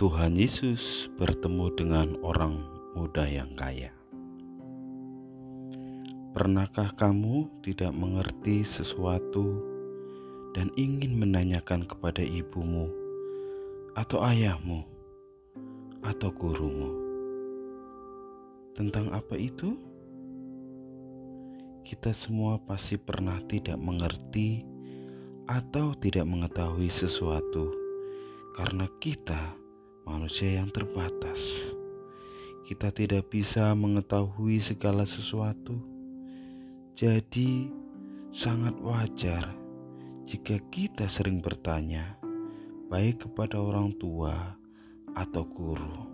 Tuhan Yesus bertemu dengan orang muda yang kaya. Pernahkah kamu tidak mengerti sesuatu dan ingin menanyakan kepada ibumu, atau ayahmu, atau gurumu tentang apa itu? Kita semua pasti pernah tidak mengerti atau tidak mengetahui sesuatu karena kita manusia yang terbatas. Kita tidak bisa mengetahui segala sesuatu, jadi sangat wajar jika kita sering bertanya, baik kepada orang tua atau guru.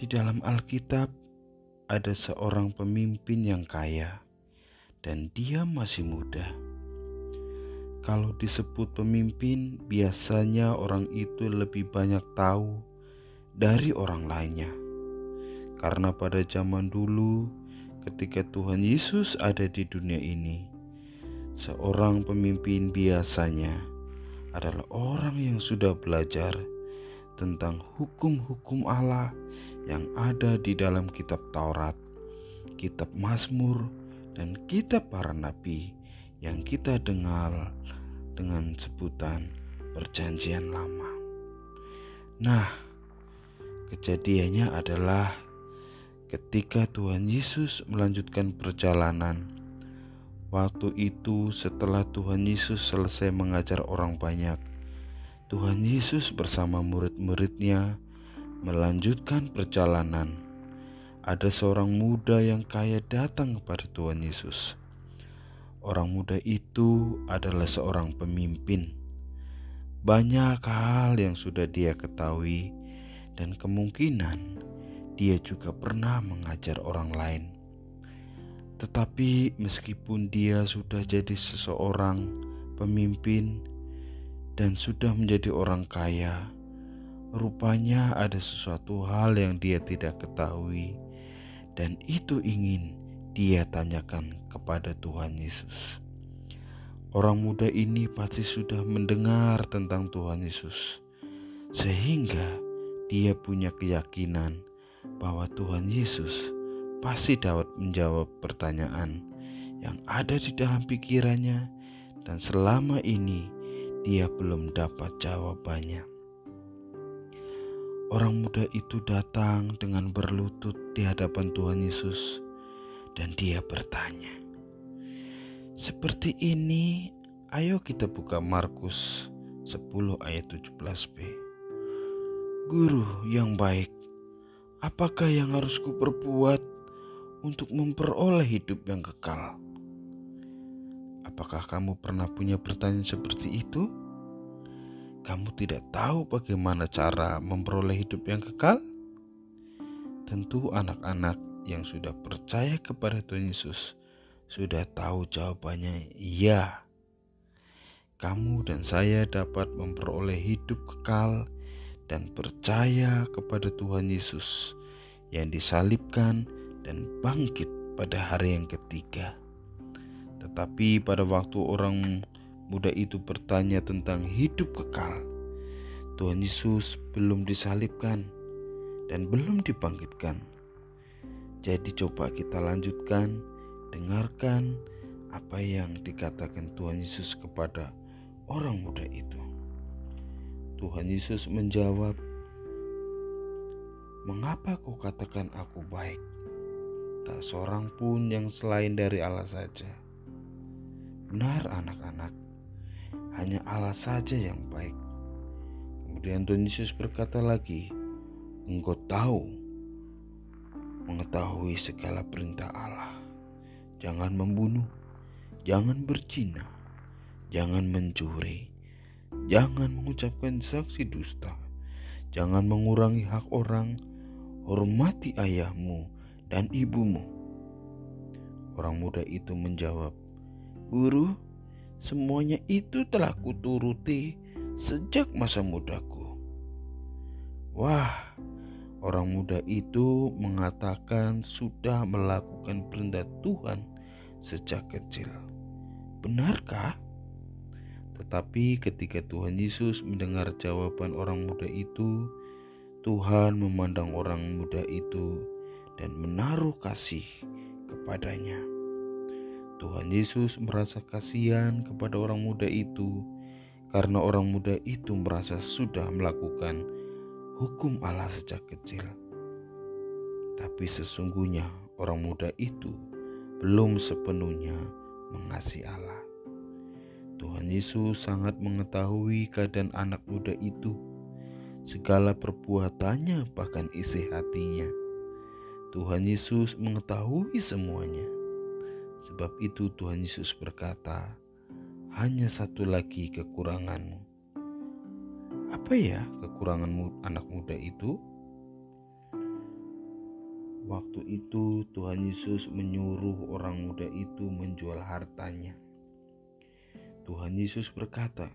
Di dalam Alkitab ada seorang pemimpin yang kaya, dan dia masih muda kalau disebut pemimpin, biasanya orang itu lebih banyak tahu dari orang lainnya. Karena pada zaman dulu, ketika Tuhan Yesus ada di dunia ini, seorang pemimpin biasanya adalah orang yang sudah belajar tentang hukum-hukum Allah yang ada di dalam kitab Taurat, kitab Mazmur, dan kitab para nabi yang kita dengar dengan sebutan Perjanjian Lama. Nah, kejadiannya adalah ketika Tuhan Yesus melanjutkan perjalanan. Waktu itu, setelah Tuhan Yesus selesai mengajar orang banyak, Tuhan Yesus bersama murid-muridnya melanjutkan perjalanan. Ada seorang muda yang kaya datang kepada Tuhan Yesus orang muda itu adalah seorang pemimpin. Banyak hal yang sudah dia ketahui, dan kemungkinan dia juga pernah mengajar orang lain. Tetapi, meskipun dia sudah jadi seseorang pemimpin dan sudah menjadi orang kaya, rupanya ada sesuatu hal yang dia tidak ketahui, dan itu ingin dia tanyakan kepada Tuhan Yesus. Orang muda ini pasti sudah mendengar tentang Tuhan Yesus, sehingga dia punya keyakinan bahwa Tuhan Yesus pasti dapat menjawab pertanyaan yang ada di dalam pikirannya, dan selama ini dia belum dapat jawabannya. Orang muda itu datang dengan berlutut di hadapan Tuhan Yesus dan dia bertanya, "Seperti ini, ayo kita buka Markus 10 ayat 17b. Guru yang baik, apakah yang harus kuperbuat untuk memperoleh hidup yang kekal?" Apakah kamu pernah punya pertanyaan seperti itu? Kamu tidak tahu bagaimana cara memperoleh hidup yang kekal? Tentu anak-anak yang sudah percaya kepada Tuhan Yesus sudah tahu jawabannya iya. Kamu dan saya dapat memperoleh hidup kekal dan percaya kepada Tuhan Yesus yang disalibkan dan bangkit pada hari yang ketiga. Tetapi pada waktu orang muda itu bertanya tentang hidup kekal, Tuhan Yesus belum disalibkan dan belum dibangkitkan. Jadi coba kita lanjutkan, dengarkan apa yang dikatakan Tuhan Yesus kepada orang muda itu. Tuhan Yesus menjawab, "Mengapa kau katakan aku baik? Tak seorang pun yang selain dari Allah saja." Benar anak-anak, hanya Allah saja yang baik. Kemudian Tuhan Yesus berkata lagi, "Engkau tahu mengetahui segala perintah Allah. Jangan membunuh, jangan berzina, jangan mencuri, jangan mengucapkan saksi dusta, jangan mengurangi hak orang, hormati ayahmu dan ibumu. Orang muda itu menjawab, Guru, semuanya itu telah kuturuti sejak masa mudaku. Wah, Orang muda itu mengatakan sudah melakukan perintah Tuhan sejak kecil. Benarkah? Tetapi ketika Tuhan Yesus mendengar jawaban orang muda itu, Tuhan memandang orang muda itu dan menaruh kasih kepadanya. Tuhan Yesus merasa kasihan kepada orang muda itu karena orang muda itu merasa sudah melakukan hukum Allah sejak kecil. Tapi sesungguhnya orang muda itu belum sepenuhnya mengasihi Allah. Tuhan Yesus sangat mengetahui keadaan anak muda itu, segala perbuatannya, bahkan isi hatinya. Tuhan Yesus mengetahui semuanya. Sebab itu, Tuhan Yesus berkata, "Hanya satu lagi kekuranganmu." Apa ya kekuranganmu, anak muda itu? Waktu itu Tuhan Yesus menyuruh orang muda itu menjual hartanya. Tuhan Yesus berkata,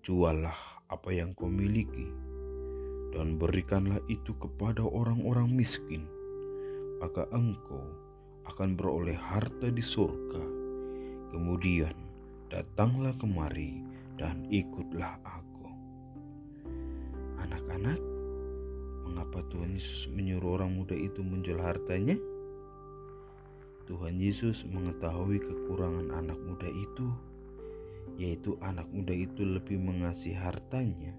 "Juallah apa yang kau miliki dan berikanlah itu kepada orang-orang miskin, maka engkau akan beroleh harta di surga. Kemudian datanglah kemari dan ikutlah aku." Anak-anak, Mengapa Tuhan Yesus menyuruh orang muda itu menjual hartanya? Tuhan Yesus mengetahui kekurangan anak muda itu, yaitu anak muda itu lebih mengasihi hartanya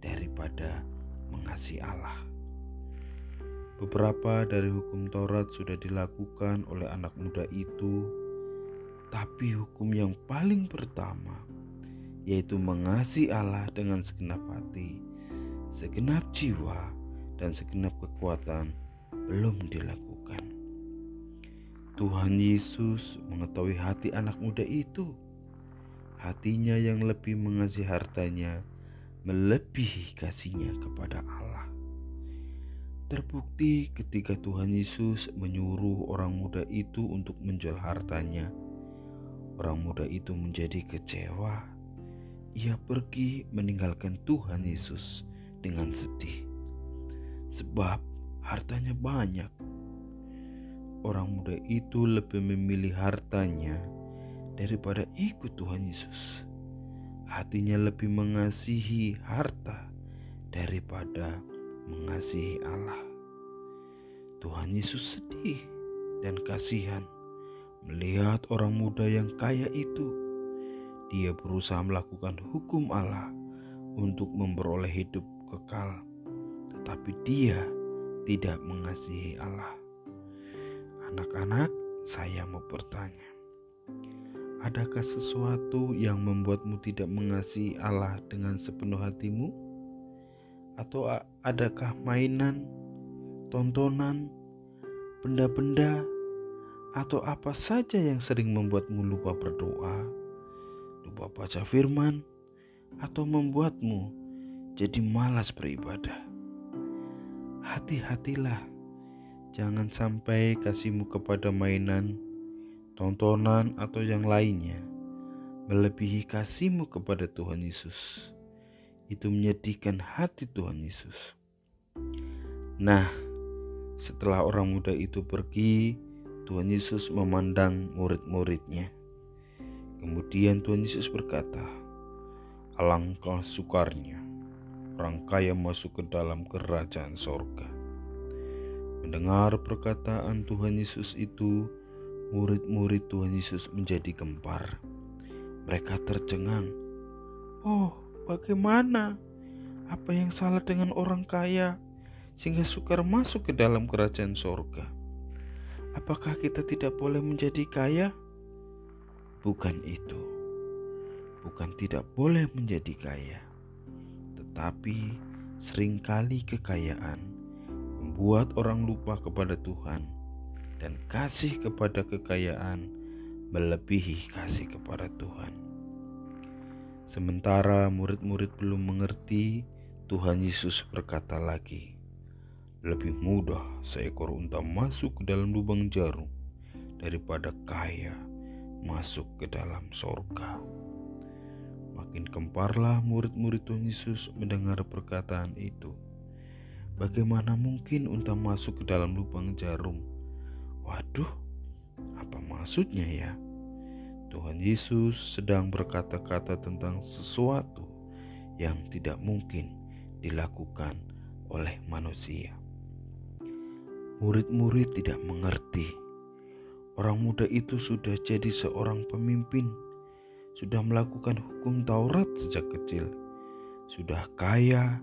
daripada mengasihi Allah. Beberapa dari hukum Taurat sudah dilakukan oleh anak muda itu, tapi hukum yang paling pertama yaitu mengasihi Allah dengan segenap hati, segenap jiwa, dan segenap kekuatan belum dilakukan. Tuhan Yesus mengetahui hati anak muda itu. Hatinya yang lebih mengasihi hartanya melebihi kasihnya kepada Allah. Terbukti ketika Tuhan Yesus menyuruh orang muda itu untuk menjual hartanya. Orang muda itu menjadi kecewa. Ia pergi meninggalkan Tuhan Yesus dengan sedih sebab hartanya banyak. Orang muda itu lebih memilih hartanya daripada ikut Tuhan Yesus. Hatinya lebih mengasihi harta daripada mengasihi Allah. Tuhan Yesus sedih dan kasihan melihat orang muda yang kaya itu. Dia berusaha melakukan hukum Allah untuk memperoleh hidup kekal tetapi dia tidak mengasihi Allah. Anak-anak, saya mau bertanya, adakah sesuatu yang membuatmu tidak mengasihi Allah dengan sepenuh hatimu? Atau adakah mainan, tontonan, benda-benda, atau apa saja yang sering membuatmu lupa berdoa, lupa baca firman, atau membuatmu jadi malas beribadah? hati-hatilah. Jangan sampai kasihmu kepada mainan, tontonan, atau yang lainnya melebihi kasihmu kepada Tuhan Yesus. Itu menyedihkan hati Tuhan Yesus. Nah, setelah orang muda itu pergi, Tuhan Yesus memandang murid-muridnya. Kemudian Tuhan Yesus berkata, "Alangkah sukarnya orang kaya masuk ke dalam kerajaan sorga. Mendengar perkataan Tuhan Yesus itu, murid-murid Tuhan Yesus menjadi gempar. Mereka tercengang. Oh, bagaimana? Apa yang salah dengan orang kaya sehingga sukar masuk ke dalam kerajaan sorga? Apakah kita tidak boleh menjadi kaya? Bukan itu. Bukan tidak boleh menjadi kaya tetapi sering kali kekayaan membuat orang lupa kepada Tuhan dan kasih kepada kekayaan melebihi kasih kepada Tuhan. Sementara murid-murid belum mengerti, Tuhan Yesus berkata lagi, "Lebih mudah seekor unta masuk ke dalam lubang jarum daripada kaya masuk ke dalam sorga." Makin kemparlah murid-murid Tuhan Yesus mendengar perkataan itu. Bagaimana mungkin unta masuk ke dalam lubang jarum? Waduh, apa maksudnya ya? Tuhan Yesus sedang berkata-kata tentang sesuatu yang tidak mungkin dilakukan oleh manusia. Murid-murid tidak mengerti. Orang muda itu sudah jadi seorang pemimpin, sudah melakukan hukum Taurat sejak kecil, sudah kaya,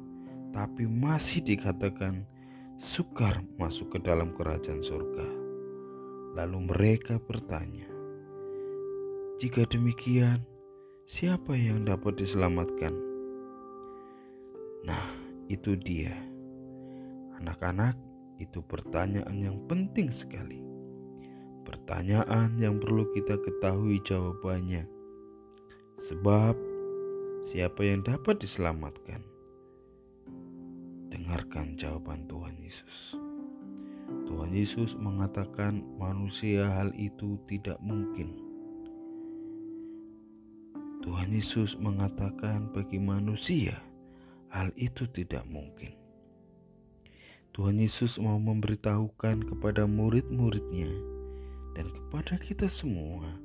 tapi masih dikatakan sukar masuk ke dalam kerajaan surga. Lalu mereka bertanya, "Jika demikian, siapa yang dapat diselamatkan?" Nah, itu dia, anak-anak. Itu pertanyaan yang penting sekali. Pertanyaan yang perlu kita ketahui jawabannya, sebab siapa yang dapat diselamatkan? Dengarkan jawaban Tuhan Yesus. Tuhan Yesus mengatakan manusia hal itu tidak mungkin. Tuhan Yesus mengatakan bagi manusia hal itu tidak mungkin. Tuhan Yesus mau memberitahukan kepada murid-muridnya dan kepada kita semua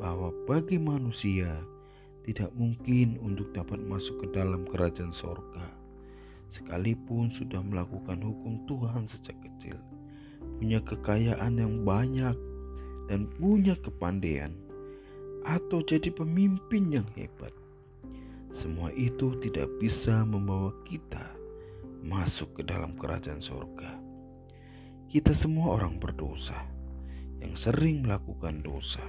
bahwa bagi manusia tidak mungkin untuk dapat masuk ke dalam kerajaan sorga sekalipun sudah melakukan hukum Tuhan sejak kecil, punya kekayaan yang banyak, dan punya kepandaian, atau jadi pemimpin yang hebat. Semua itu tidak bisa membawa kita masuk ke dalam kerajaan surga. Kita semua orang berdosa yang sering melakukan dosa.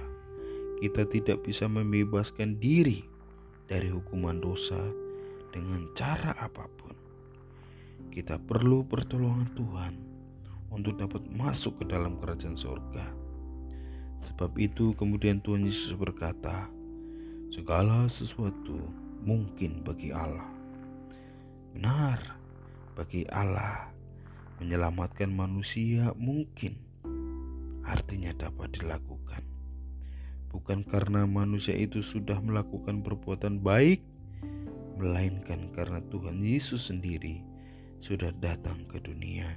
Kita tidak bisa membebaskan diri dari hukuman dosa dengan cara apa pun. Kita perlu pertolongan Tuhan untuk dapat masuk ke dalam kerajaan surga. Sebab itu kemudian Tuhan Yesus berkata, segala sesuatu mungkin bagi Allah. Benar, bagi Allah menyelamatkan manusia mungkin artinya dapat dilakukan. Bukan karena manusia itu sudah melakukan perbuatan baik, melainkan karena Tuhan Yesus sendiri sudah datang ke dunia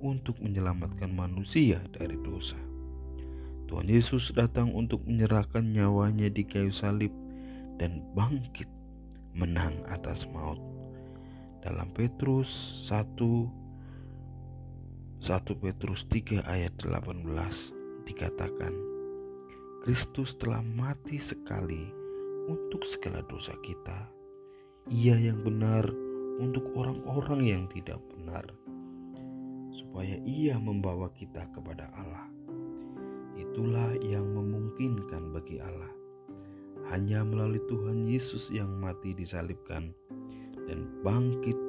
untuk menyelamatkan manusia dari dosa. Tuhan Yesus datang untuk menyerahkan nyawanya di kayu salib dan bangkit menang atas maut. Dalam Petrus 1 1 Petrus 3 ayat 18 dikatakan Kristus telah mati sekali untuk segala dosa kita. Ia yang benar untuk orang-orang yang tidak benar, supaya Ia membawa kita kepada Allah. Itulah yang memungkinkan bagi Allah. Hanya melalui Tuhan Yesus yang mati disalibkan dan bangkit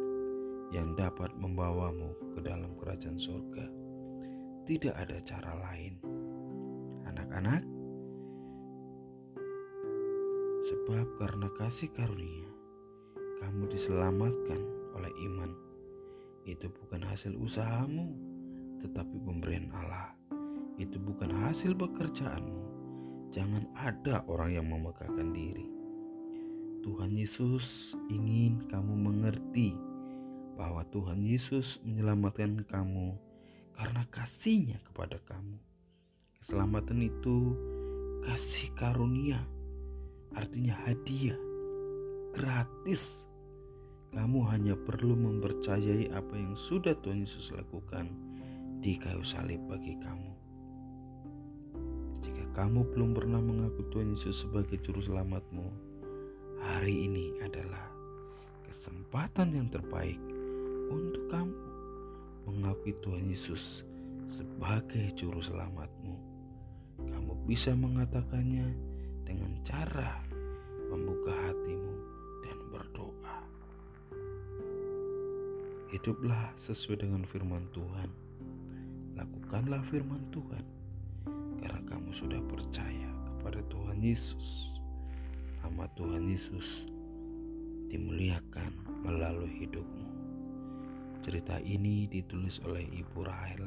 yang dapat membawamu ke dalam kerajaan surga. Tidak ada cara lain. Anak-anak, sebab karena kasih karunia kamu diselamatkan oleh iman. Itu bukan hasil usahamu, tetapi pemberian Allah. Itu bukan hasil pekerjaanmu. Jangan ada orang yang memegahkan diri. Tuhan Yesus ingin kamu mengerti bahwa Tuhan Yesus menyelamatkan kamu karena kasihnya kepada kamu. Keselamatan itu kasih karunia, artinya hadiah, gratis kamu hanya perlu mempercayai apa yang sudah Tuhan Yesus lakukan di kayu salib bagi kamu. Jika kamu belum pernah mengaku Tuhan Yesus sebagai juru selamatmu, hari ini adalah kesempatan yang terbaik untuk kamu mengakui Tuhan Yesus sebagai juru selamatmu. Kamu bisa mengatakannya dengan cara membuka hatimu Hiduplah sesuai dengan firman Tuhan. Lakukanlah firman Tuhan karena kamu sudah percaya kepada Tuhan Yesus. Nama Tuhan Yesus dimuliakan melalui hidupmu. Cerita ini ditulis oleh Ibu Rahel